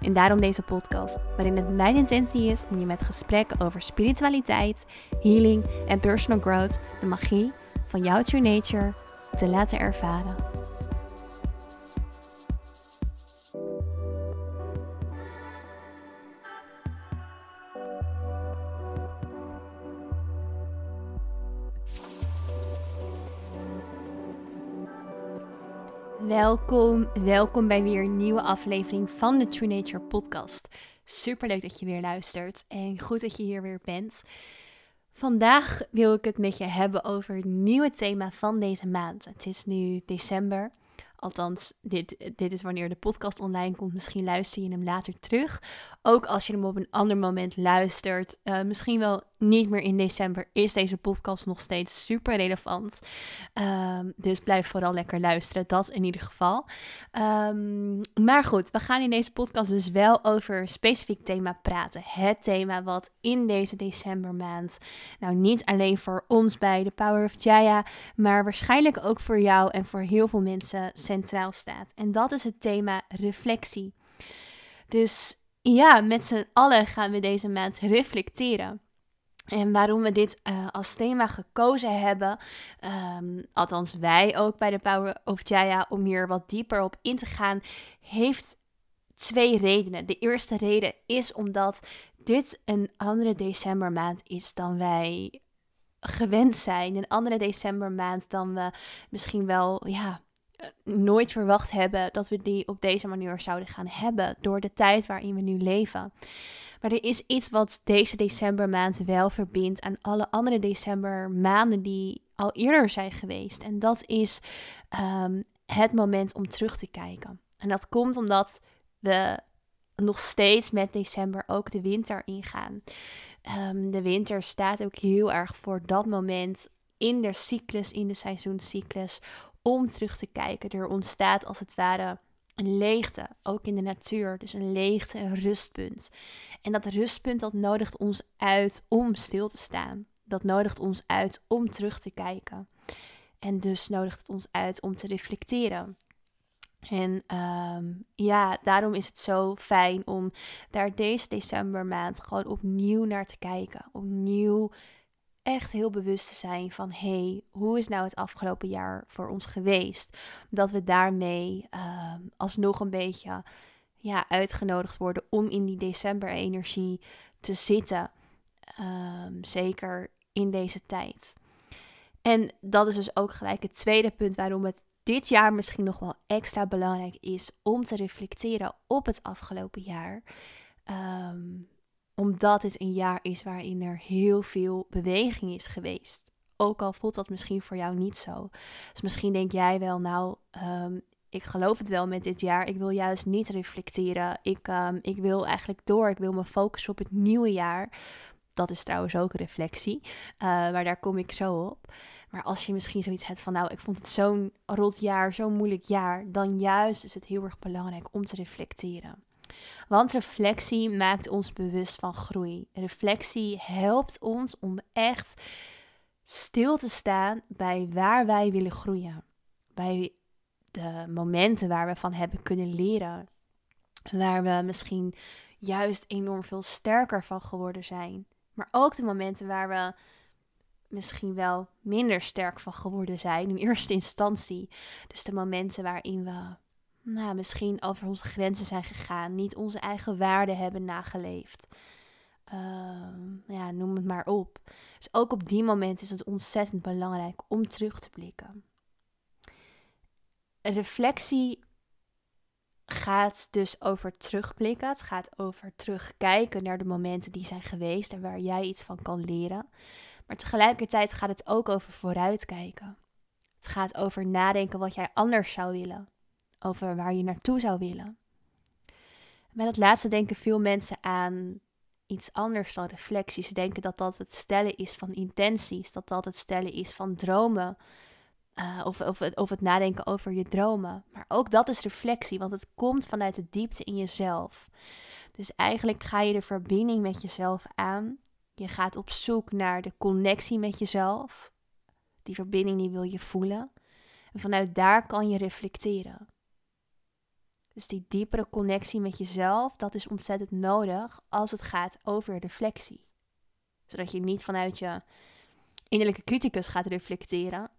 En daarom deze podcast, waarin het mijn intentie is om je met gesprekken over spiritualiteit, healing en personal growth de magie van jouw true nature te laten ervaren. Welkom, welkom bij weer een nieuwe aflevering van de True Nature podcast. Super leuk dat je weer luistert en goed dat je hier weer bent. Vandaag wil ik het met je hebben over het nieuwe thema van deze maand. Het is nu december. Althans, dit, dit is wanneer de podcast online komt. Misschien luister je hem later terug. Ook als je hem op een ander moment luistert. Uh, misschien wel niet meer in december. Is deze podcast nog steeds super relevant. Um, dus blijf vooral lekker luisteren. Dat in ieder geval. Um, maar goed, we gaan in deze podcast dus wel over een specifiek thema praten. Het thema wat in deze decembermaand. Nou, niet alleen voor ons bij The Power of Jaya. Maar waarschijnlijk ook voor jou en voor heel veel mensen centraal staat. En dat is het thema reflectie. Dus ja, met z'n allen gaan we deze maand reflecteren. En waarom we dit uh, als thema gekozen hebben, um, althans wij ook bij de Power of Jaya, om hier wat dieper op in te gaan, heeft twee redenen. De eerste reden is omdat dit een andere decembermaand is dan wij gewend zijn. Een andere decembermaand dan we misschien wel ja, nooit verwacht hebben dat we die op deze manier zouden gaan hebben door de tijd waarin we nu leven. Maar er is iets wat deze decembermaand wel verbindt aan alle andere decembermaanden die al eerder zijn geweest. En dat is um, het moment om terug te kijken. En dat komt omdat we nog steeds met december ook de winter ingaan. Um, de winter staat ook heel erg voor dat moment in de cyclus, in de seizoenscyclus, om terug te kijken. Er ontstaat als het ware een leegte, ook in de natuur. Dus een leegte, een rustpunt. En dat rustpunt, dat nodigt ons uit om stil te staan. Dat nodigt ons uit om terug te kijken. En dus nodigt het ons uit om te reflecteren. En um, ja, daarom is het zo fijn om daar deze decembermaand gewoon opnieuw naar te kijken. Opnieuw echt heel bewust te zijn van hey, hoe is nou het afgelopen jaar voor ons geweest? Dat we daarmee uh, alsnog een beetje ja, uitgenodigd worden om in die december-energie te zitten. Um, zeker in deze tijd. En dat is dus ook gelijk het tweede punt waarom het dit jaar misschien nog wel extra belangrijk is om te reflecteren op het afgelopen jaar. Um, omdat het een jaar is waarin er heel veel beweging is geweest. Ook al voelt dat misschien voor jou niet zo. Dus misschien denk jij wel, nou, um, ik geloof het wel met dit jaar. Ik wil juist niet reflecteren. Ik, um, ik wil eigenlijk door. Ik wil me focussen op het nieuwe jaar. Dat is trouwens ook reflectie. Uh, maar daar kom ik zo op. Maar als je misschien zoiets hebt van, nou, ik vond het zo'n rot jaar, zo'n moeilijk jaar. Dan juist is het heel erg belangrijk om te reflecteren. Want reflectie maakt ons bewust van groei. Reflectie helpt ons om echt stil te staan bij waar wij willen groeien. Bij de momenten waar we van hebben kunnen leren. Waar we misschien juist enorm veel sterker van geworden zijn. Maar ook de momenten waar we misschien wel minder sterk van geworden zijn in eerste instantie. Dus de momenten waarin we nou, misschien over onze grenzen zijn gegaan, niet onze eigen waarden hebben nageleefd. Uh, ja, noem het maar op. Dus ook op die moment is het ontzettend belangrijk om terug te blikken. Reflectie gaat dus over terugblikken. Het gaat over terugkijken naar de momenten die zijn geweest en waar jij iets van kan leren. Maar tegelijkertijd gaat het ook over vooruitkijken. Het gaat over nadenken wat jij anders zou willen over waar je naartoe zou willen. Met het laatste denken veel mensen aan iets anders dan reflectie. Ze denken dat dat het stellen is van intenties, dat dat het stellen is van dromen. Uh, of, of, of het nadenken over je dromen. Maar ook dat is reflectie, want het komt vanuit de diepte in jezelf. Dus eigenlijk ga je de verbinding met jezelf aan. Je gaat op zoek naar de connectie met jezelf. Die verbinding die wil je voelen. En vanuit daar kan je reflecteren. Dus die diepere connectie met jezelf, dat is ontzettend nodig als het gaat over reflectie. Zodat je niet vanuit je innerlijke criticus gaat reflecteren,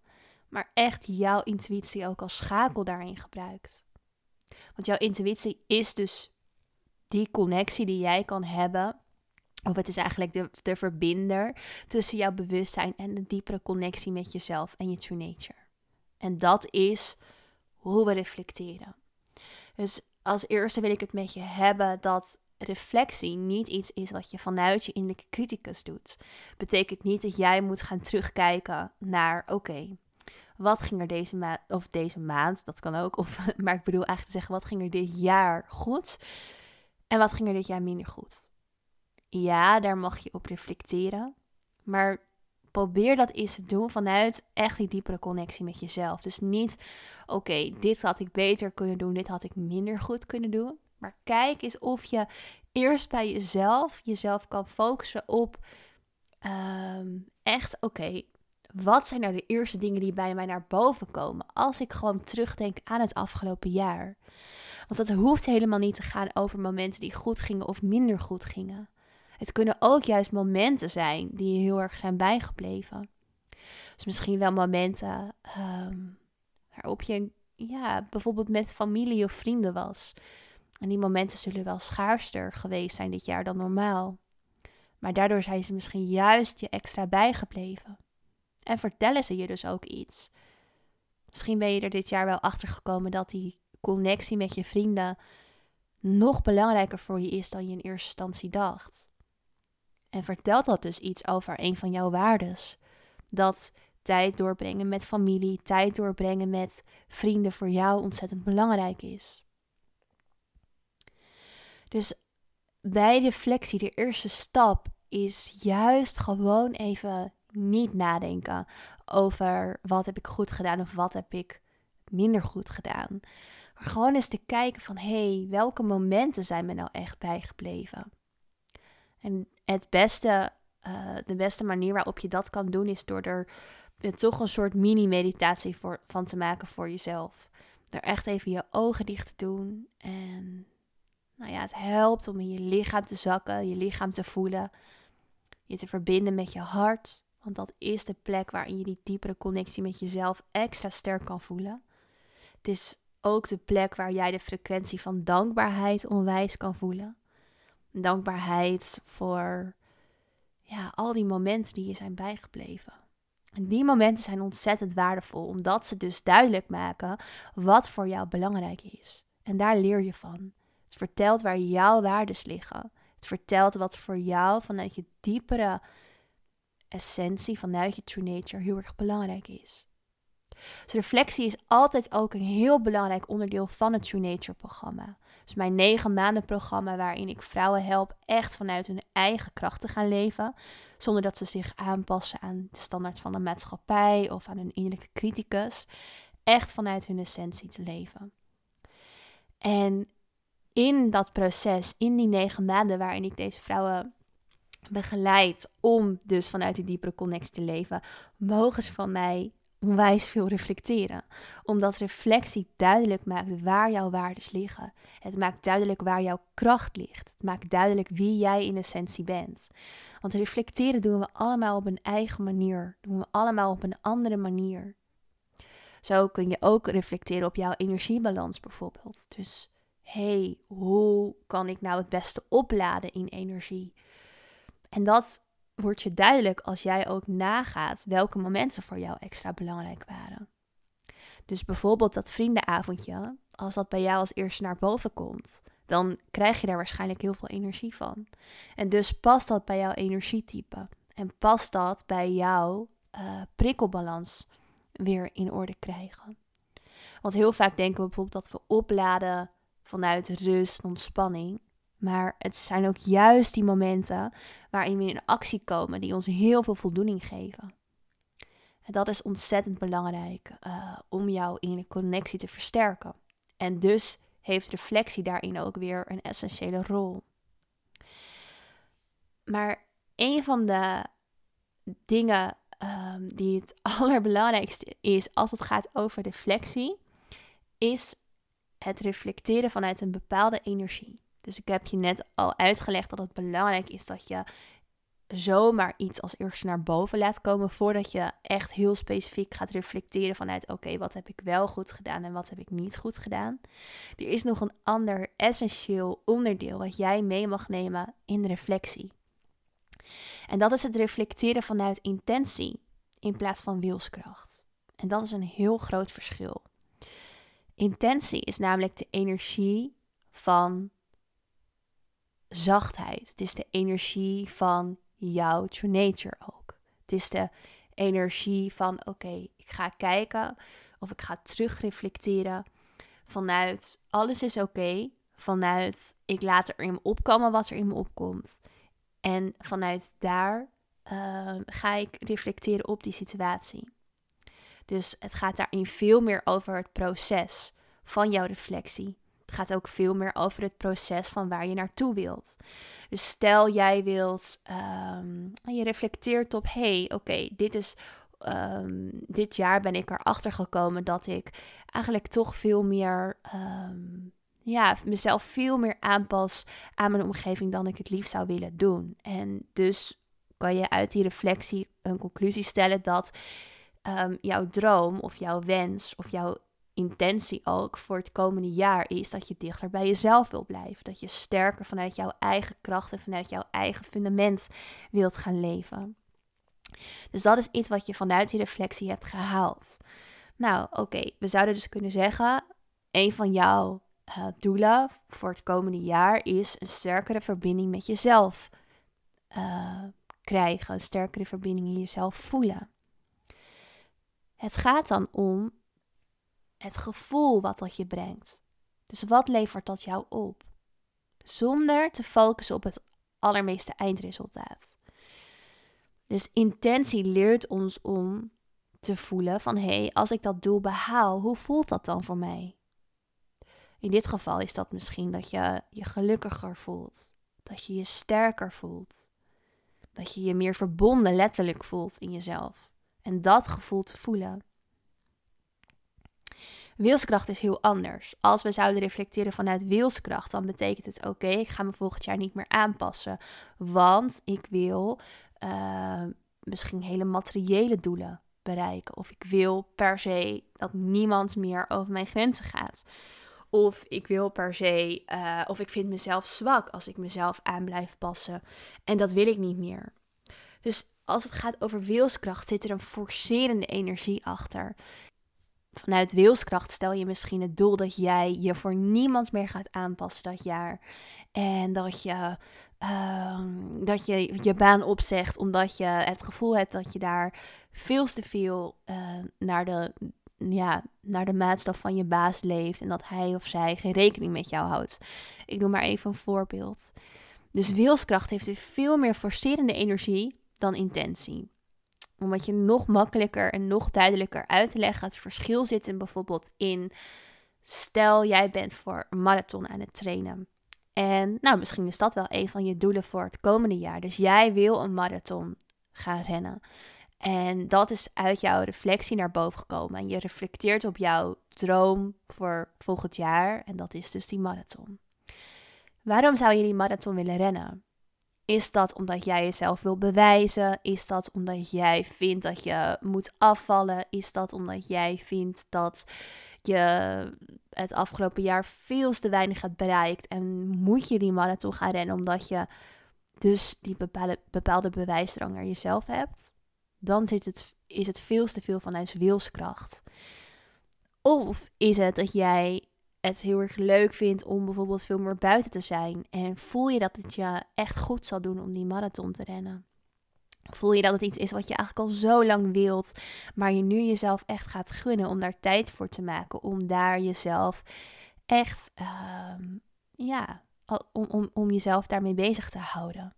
maar echt jouw intuïtie ook als schakel daarin gebruikt. Want jouw intuïtie is dus die connectie die jij kan hebben. Of het is eigenlijk de, de verbinder tussen jouw bewustzijn en de diepere connectie met jezelf en je true nature. En dat is hoe we reflecteren. Dus als eerste wil ik het met je hebben dat reflectie niet iets is wat je vanuit je innerlijke criticus doet. Betekent niet dat jij moet gaan terugkijken naar, oké, wat ging er deze maand, of deze maand, dat kan ook, of, maar ik bedoel eigenlijk te zeggen, wat ging er dit jaar goed en wat ging er dit jaar minder goed? Ja, daar mag je op reflecteren, maar probeer dat eens te doen vanuit echt die diepere connectie met jezelf. Dus niet, oké, dit had ik beter kunnen doen, dit had ik minder goed kunnen doen. Maar kijk eens of je eerst bij jezelf jezelf kan focussen op ehm, echt, oké, wat zijn nou de eerste dingen die bij mij naar boven komen als ik gewoon terugdenk aan het afgelopen jaar? Want dat hoeft helemaal niet te gaan over momenten die goed gingen of minder goed gingen. Het kunnen ook juist momenten zijn die je heel erg zijn bijgebleven. Dus misschien wel momenten um, waarop je ja, bijvoorbeeld met familie of vrienden was. En die momenten zullen wel schaarster geweest zijn dit jaar dan normaal. Maar daardoor zijn ze misschien juist je extra bijgebleven. En vertellen ze je dus ook iets. Misschien ben je er dit jaar wel achter gekomen dat die connectie met je vrienden nog belangrijker voor je is dan je in eerste instantie dacht. En vertelt dat dus iets over een van jouw waardes. Dat tijd doorbrengen met familie, tijd doorbrengen met vrienden voor jou ontzettend belangrijk is. Dus bij reflectie, de eerste stap is juist gewoon even niet nadenken over wat heb ik goed gedaan of wat heb ik minder goed gedaan. Maar gewoon eens te kijken van hé, hey, welke momenten zijn me nou echt bijgebleven? En het beste, uh, de beste manier waarop je dat kan doen is door er toch een soort mini-meditatie van te maken voor jezelf. Er echt even je ogen dicht te doen. En nou ja, het helpt om in je lichaam te zakken, je lichaam te voelen. Je te verbinden met je hart. Want dat is de plek waarin je die diepere connectie met jezelf extra sterk kan voelen. Het is ook de plek waar jij de frequentie van dankbaarheid onwijs kan voelen. Dankbaarheid voor ja, al die momenten die je zijn bijgebleven. En die momenten zijn ontzettend waardevol, omdat ze dus duidelijk maken wat voor jou belangrijk is. En daar leer je van. Het vertelt waar jouw waardes liggen. Het vertelt wat voor jou vanuit je diepere essentie, vanuit je true nature heel erg belangrijk is. Dus reflectie is altijd ook een heel belangrijk onderdeel van het True Nature programma. Dus mijn negen maanden programma waarin ik vrouwen help echt vanuit hun eigen kracht te gaan leven. Zonder dat ze zich aanpassen aan de standaard van de maatschappij of aan hun innerlijke criticus. Echt vanuit hun essentie te leven. En in dat proces, in die negen maanden waarin ik deze vrouwen begeleid om dus vanuit die diepere connectie te leven, mogen ze van mij onwijs veel reflecteren. Omdat reflectie duidelijk maakt waar jouw waardes liggen. Het maakt duidelijk waar jouw kracht ligt. Het maakt duidelijk wie jij in essentie bent. Want reflecteren doen we allemaal op een eigen manier. Doen we allemaal op een andere manier. Zo kun je ook reflecteren op jouw energiebalans bijvoorbeeld. Dus hey, hoe kan ik nou het beste opladen in energie? En dat wordt je duidelijk als jij ook nagaat welke momenten voor jou extra belangrijk waren. Dus bijvoorbeeld dat vriendenavondje, als dat bij jou als eerste naar boven komt, dan krijg je daar waarschijnlijk heel veel energie van. En dus past dat bij jouw energietype en past dat bij jouw uh, prikkelbalans weer in orde krijgen. Want heel vaak denken we bijvoorbeeld dat we opladen vanuit rust ontspanning. Maar het zijn ook juist die momenten waarin we in actie komen die ons heel veel voldoening geven. En dat is ontzettend belangrijk uh, om jouw innerlijke connectie te versterken. En dus heeft reflectie daarin ook weer een essentiële rol. Maar een van de dingen um, die het allerbelangrijkste is als het gaat over reflectie, is het reflecteren vanuit een bepaalde energie. Dus ik heb je net al uitgelegd dat het belangrijk is dat je zomaar iets als eerste naar boven laat komen voordat je echt heel specifiek gaat reflecteren vanuit oké, wat heb ik wel goed gedaan en wat heb ik niet goed gedaan. Er is nog een ander essentieel onderdeel wat jij mee mag nemen in de reflectie. En dat is het reflecteren vanuit intentie in plaats van wilskracht. En dat is een heel groot verschil. Intentie is namelijk de energie van zachtheid. Het is de energie van jouw true nature ook. Het is de energie van oké, ik ga kijken of ik ga terugreflecteren vanuit alles is oké, vanuit ik laat er in me opkomen wat er in me opkomt. En vanuit daar ehm, ga ik reflecteren op die situatie. Dus het gaat daarin veel meer over het proces van jouw reflectie. Het gaat ook veel meer over het proces van waar je naartoe wilt. Dus stel jij wilt, um, je reflecteert op, hey, oké, dit is ehm, dit jaar ben ik erachter gekomen dat ik eigenlijk toch veel meer, um, ja, mezelf veel meer aanpas aan mijn omgeving dan ik het liefst zou willen doen. En dus kan je uit die reflectie een conclusie stellen dat jouw droom of jouw wens of jouw intentie ook voor het komende jaar is dat je dichter bij jezelf wil blijven. Dat je sterker vanuit jouw eigen kracht en vanuit jouw eigen fundament wilt gaan leven. Dus dat is iets wat je vanuit die reflectie hebt gehaald. Nou, oké, we zouden dus kunnen zeggen: een van jouw uh, doelen voor het komende jaar is een sterkere verbinding met jezelf uh, krijgen, een sterkere verbinding in jezelf voelen. Het gaat dan om het gevoel wat dat je brengt. Dus wat levert dat jou op? Zonder te focussen op het allermeeste eindresultaat. Dus intentie leert ons om te voelen van hé, hey, als ik dat doel behaal, hoe voelt dat dan voor mij? In dit geval is dat misschien dat je je gelukkiger voelt, dat je je sterker voelt, dat je je meer verbonden letterlijk voelt in jezelf. En dat gevoel te voelen. Wilskracht is heel anders. Als we zouden reflecteren vanuit wilskracht, dan betekent het: oké, ik ga me volgend jaar niet meer aanpassen. Want ik wil uh, misschien hele materiële doelen bereiken. Of ik wil per se dat niemand meer over mijn grenzen gaat. Of ik wil per se, uh, of ik vind mezelf zwak als ik mezelf aan blijf passen. En dat wil ik niet meer. Dus als het gaat over wilskracht, zit er een forcerende energie achter vanuit wilskracht stel je misschien het doel dat jij je voor niemand meer gaat aanpassen dat jaar. En dat je, uh, dat je je baan opzegt omdat je het gevoel hebt dat je daar veel te veel uh, naar, de, ja, naar de maatstaf van je baas leeft. En dat hij of zij geen rekening met jou houdt. Ik noem maar even een voorbeeld. Dus wilskracht heeft veel meer forcerende energie dan intentie om het je nog makkelijker en nog duidelijker uit te leggen. Het verschil zit in bijvoorbeeld in, stel jij bent voor een marathon aan het trainen. En nou, misschien is dat wel een van je doelen voor het komende jaar. Dus jij wil een marathon gaan rennen. En dat is uit jouw reflectie naar boven gekomen. En je reflecteert op jouw droom voor volgend jaar. En dat is dus die marathon. Waarom zou je die marathon willen rennen? Is dat omdat jij jezelf wil bewijzen? Is dat omdat jij vindt dat je moet afvallen? Is dat omdat jij vindt dat je het afgelopen jaar veel te weinig hebt bereikt en moet je die marathon gaan rennen omdat je dus die bepaalde, bepaalde bewijsdrang naar jezelf hebt? Dan zit het, is het veel te veel vanuit wilskracht. Of is het dat jij het heel erg leuk vindt om bijvoorbeeld veel meer buiten te zijn. En voel je dat het je echt goed zal doen om die marathon te rennen? Voel je dat het iets is wat je eigenlijk al zo lang wilt, maar je nu jezelf echt gaat gunnen om daar tijd voor te maken, om daar jezelf echt, uh, ja, om, om, om jezelf daarmee bezig te houden.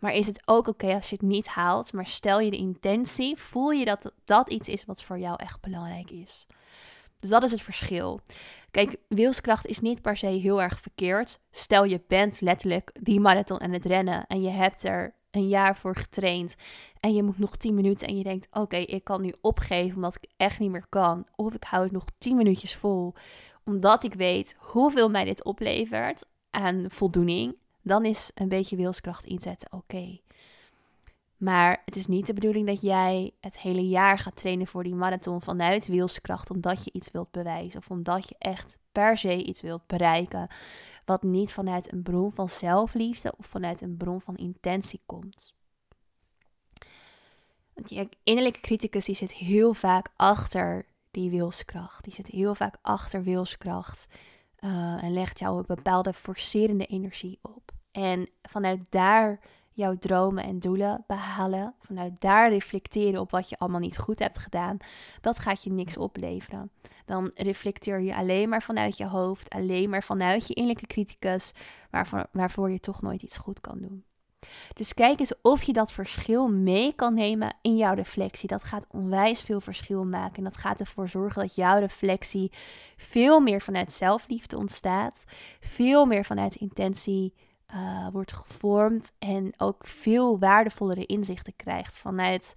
Maar is het ook oké als je het niet haalt, maar stel je de intentie, voel je dat dat iets is wat voor jou echt belangrijk is. Dus dat is het verschil. Kijk, wilskracht is niet per se heel erg verkeerd. Stel je bent letterlijk die marathon aan het rennen en je hebt er een jaar voor getraind en je moet nog 10 minuten en je denkt: oké, ik kan nu opgeven omdat ik echt niet meer kan. Of ik hou het nog 10 minuutjes vol, omdat ik weet hoeveel mij dit oplevert aan voldoening. Dan is een beetje wilskracht inzetten oké. Maar het is niet de bedoeling dat jij het hele jaar gaat trainen voor die marathon vanuit wilskracht, omdat je iets wilt bewijzen of omdat je echt per se iets wilt bereiken, wat niet vanuit een bron van zelfliefde of vanuit een bron van intentie komt. Want je innerlijke criticus die zit heel vaak achter die wilskracht. Die zit heel vaak achter wilskracht uh, en legt jou een bepaalde forcerende energie op. En vanuit daar jouw dromen en doelen behalen, vanuit daar reflecteren op wat je allemaal niet goed hebt gedaan, dat gaat je niks opleveren. Dan reflecteer je alleen maar vanuit je hoofd, alleen maar vanuit je innerlijke criticus, waarvoor, waarvoor je toch nooit iets goed kan doen. Dus kijk eens of je dat verschil mee kan nemen in jouw reflectie. Dat gaat onwijs veel verschil maken. En dat gaat ervoor zorgen dat jouw reflectie veel meer vanuit zelfliefde ontstaat. Veel meer vanuit intentie uh, wordt gevormd en ook veel waardevollere inzichten krijgt vanuit,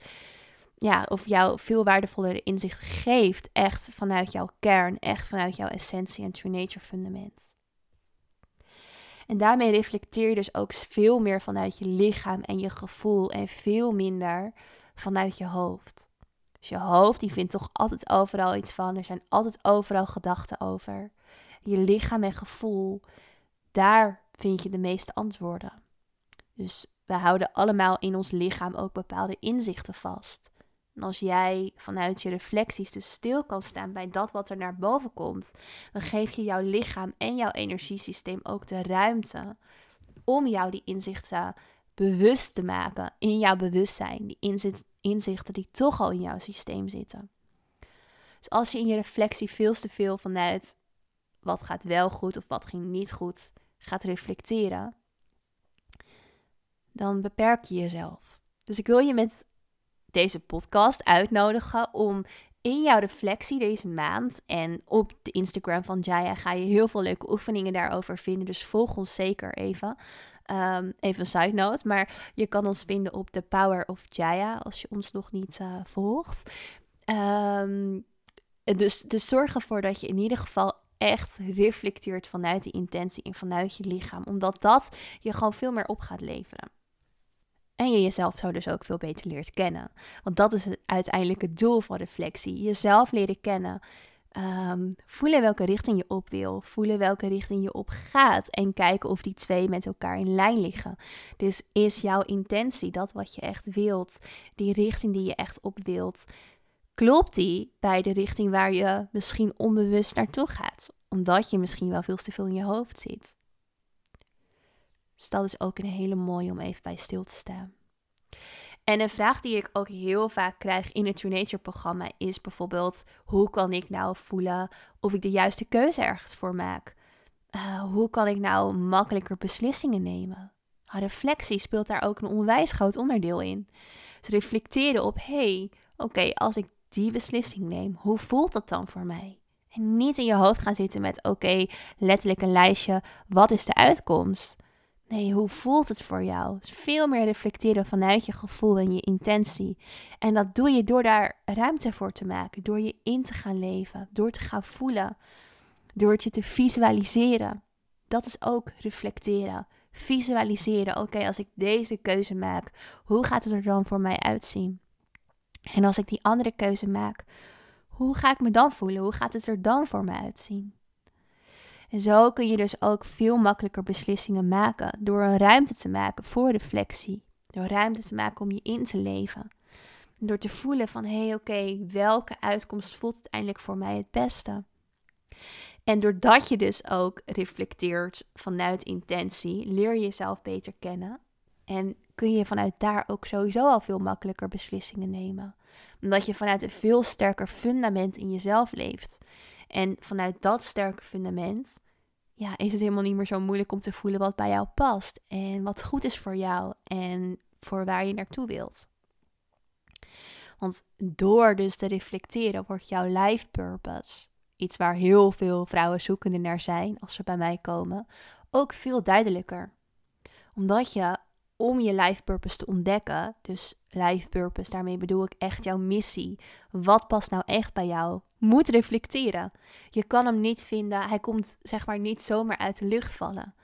ja, of jou veel waardevollere inzichten geeft, echt vanuit jouw kern, echt vanuit jouw essentie en true nature fundament. En daarmee reflecteer je dus ook veel meer vanuit je lichaam en je gevoel en veel minder vanuit je hoofd. Dus je hoofd die vindt toch altijd overal iets van. Er zijn altijd overal gedachten over. Je lichaam en gevoel, daar vind je de meeste antwoorden. Dus we houden allemaal in ons lichaam ook bepaalde inzichten vast. En als jij vanuit je reflecties dus stil kan staan bij dat wat er naar boven komt, dan geef je jouw lichaam en jouw energiesysteem ook de ruimte om jou die inzichten bewust te maken in jouw bewustzijn. Die inzichten die toch al in jouw systeem zitten. Dus als je in je reflectie veel te veel vanuit wat gaat wel goed of wat ging niet goed gaat reflecteren, dan beperk je jezelf. Dus ik wil je met deze podcast uitnodigen om in jouw reflectie deze maand en op de Instagram van Jaya ga je heel veel leuke oefeningen daarover vinden. Dus volg ons zeker even. Um, even een side note, maar je kan ons vinden op The Power of Jaya als je ons nog niet uh, volgt. Um, dus, dus zorg ervoor dat je in ieder geval echt reflecteert vanuit die intentie en vanuit je lichaam. Omdat dat je gewoon veel meer op gaat leveren. En je jezelf zo dus ook veel beter leert kennen. Want dat is het, uiteindelijk het doel van reflectie. Jezelf leren kennen. Um, voelen welke richting je op wil. Voelen welke richting je op gaat. En kijken of die twee met elkaar in lijn liggen. Dus is jouw intentie dat wat je echt wilt? Die richting die je echt op wilt klopt die bij de richting waar je misschien onbewust naartoe gaat, omdat je misschien wel veel te veel in je hoofd zit. Dus dat is ook een hele mooie om even bij stil te staan. En een vraag die ik ook heel vaak krijg in het True Nature programma is bijvoorbeeld: hoe kan ik nou voelen of ik de juiste keuze ergens voor maak? Uh, hoe kan ik nou makkelijker beslissingen nemen? reflectie speelt daar ook een onwijs groot onderdeel in. Dus reflecteren op: hey, oké, als ik die beslissing neem, hoe voelt dat dan voor mij? En niet in je hoofd gaan zitten met oké, letterlijk een lijstje, wat is de uitkomst? Nee, hoe voelt het voor jou? veel meer reflecteren vanuit je gevoel en je intentie. En dat doe je door daar ruimte voor te maken, door je in te gaan leven, door te gaan voelen, door het je te visualiseren. Dat is ook reflecteren. Visualiseren, oké, als ik deze keuze maak, hoe gaat het er dan voor mij uitzien? En als ik die andere keuze maak, hoe ga ik me dan voelen? Hoe gaat het er dan voor me uitzien? En zo kun je dus ook veel makkelijker beslissingen maken door een ruimte te maken voor reflectie. Door ruimte te maken om je in te leven. Door te voelen van hé hey, oké, welke uitkomst voelt uiteindelijk voor mij het beste? En doordat je dus ook reflecteert vanuit intentie, leer je jezelf beter kennen. En kun je vanuit daar ook sowieso al veel makkelijker beslissingen nemen. Omdat je vanuit een veel sterker fundament in jezelf leeft. En vanuit dat sterke fundament ja, is het helemaal niet meer zo moeilijk om te voelen wat bij jou past en wat goed is voor jou en voor waar je naartoe wilt. Want door dus te reflecteren wordt jouw life purpose, iets waar heel veel vrouwen zoekende naar zijn als ze bij mij komen, ook veel duidelijker. Omdat je om je life purpose te ontdekken, dus life purpose, daarmee bedoel ik echt jouw missie. Wat past nou echt bij jou? Moet reflecteren. Je kan hem niet vinden, hij komt zeg maar niet zomaar uit de lucht vallen.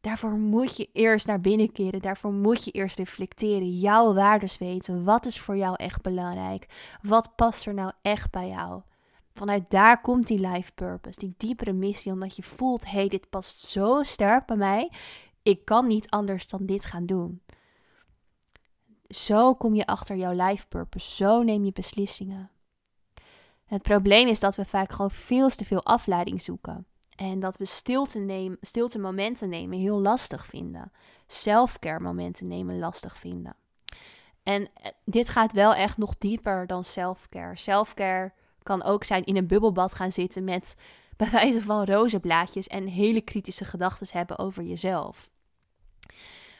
Daarvoor moet je eerst naar binnen keren. Daarvoor moet je eerst reflecteren. Jouw waardes weten. Wat is voor jou echt belangrijk? Wat past er nou echt bij jou? Vanuit daar komt die life purpose, die diepere missie, omdat je voelt: hé, hey, dit past zo sterk bij mij. Ik kan niet anders dan dit gaan doen. Zo kom je achter jouw life purpose. Zo neem je beslissingen. Het probleem is dat we vaak gewoon veel te veel afleiding zoeken. En dat we stilte, nemen, stilte momenten nemen heel lastig vinden. Selfcare momenten nemen lastig vinden. En eh, dit gaat wel echt nog dieper dan selfcare. Selfcare kan ook zijn in een bubbelbad gaan zitten met bij wijze van rozenblaadjes en hele kritische gedachten hebben over jezelf.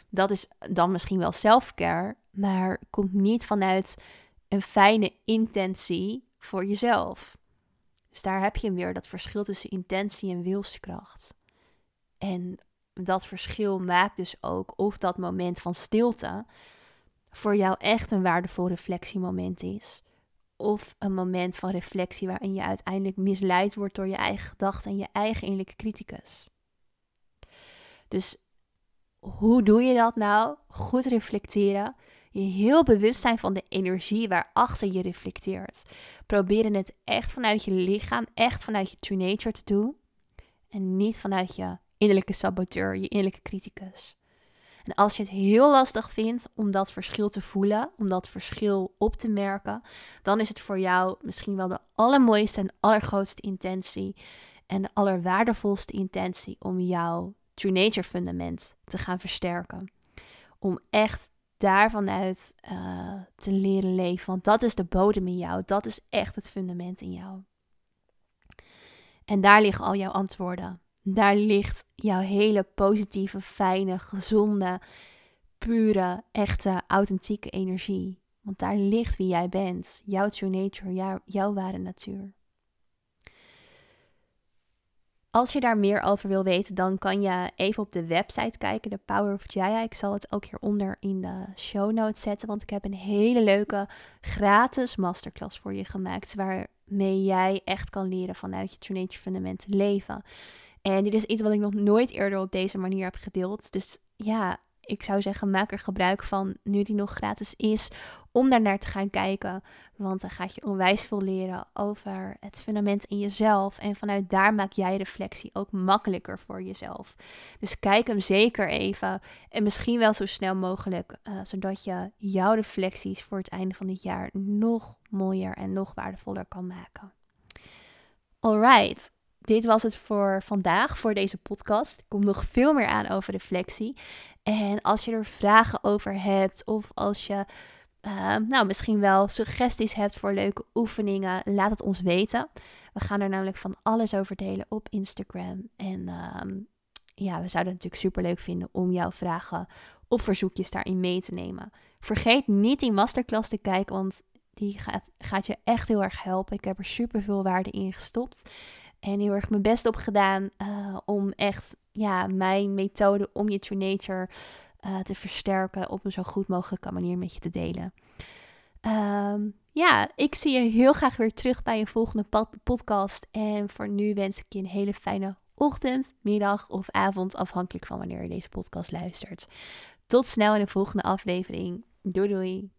Dat is dan misschien wel selfcare, maar komt niet vanuit een fijne intentie voor jezelf. Dus daar heb je weer, dat verschil tussen intentie en wilskracht. En dat verschil maakt dus ook of dat moment van stilte voor jou echt een waardevol reflectiemoment is. Of een moment van reflectie waarin je uiteindelijk misleid wordt door je eigen gedachten en je eigen innerlijke criticus. Dus hoe doe je dat nou? Goed reflecteren je heel bewust zijn van de energie waarachter je reflecteert. Proberen het echt vanuit je lichaam, echt vanuit je true nature te doen. En niet vanuit je innerlijke saboteur, je innerlijke criticus. En als je het heel lastig vindt om dat verschil te voelen, om dat verschil op te merken, dan is het voor jou misschien wel de allermooiste en allergrootste intentie en de allerwaardevolste intentie om jouw true nature fundament te gaan versterken. Om echt daarvanuit uh, eh, te leren leven. Want dat is de bodem in jou. Dat is echt het fundament in jou. En daar liggen al jouw antwoorden. Daar ligt jouw hele positieve, fijne, gezonde, pure, echte, authentieke energie. Want daar ligt wie jij bent. Jouw true nature, jouw, ware natuur. Als je daar meer over wil weten, dan kan je even op de website kijken, de Power of Jaya. Ik zal het ook hieronder in de show notes zetten, want ik heb een hele leuke gratis masterclass voor je gemaakt, waarmee jij echt kan leren vanuit je True Nature Fundament leven. En dit is iets wat ik nog nooit eerder op deze manier heb gedeeld. Dus ja, ik zou zeggen, maak er gebruik van nu die nog gratis is, om daar naar te gaan kijken. Want dan gaat je onwijs veel leren over het fundament in jezelf. En vanuit daar maak jij reflectie ook makkelijker voor jezelf. Dus kijk hem zeker even. En misschien wel zo snel mogelijk, uh, zodat je jouw reflecties voor het einde van dit jaar nog mooier en nog waardevoller kan maken. Alright dit was het voor vandaag, voor deze podcast. Er komt nog veel meer aan over reflectie. En als je er vragen over hebt, of als je uh, nou, misschien wel suggesties hebt voor leuke oefeningen, laat het ons weten. We gaan er namelijk van alles over delen op Instagram. En uh, ja, we zouden het natuurlijk super leuk vinden om jouw vragen of verzoekjes daarin mee te nemen. Vergeet niet die masterclass te kijken, want die gaat, gaat je echt heel erg helpen. Ik heb er super veel waarde in gestopt. En heel erg mijn best op gedaan uh, om echt ja, mijn methode om je true nature uh, te versterken op een zo goed mogelijke manier met je te delen. Um, ja, ik zie je heel graag weer terug bij een volgende podcast. En voor nu wens ik je een hele fijne ochtend, middag of avond, afhankelijk van wanneer je deze podcast luistert. Tot snel in de volgende aflevering. Doei doei.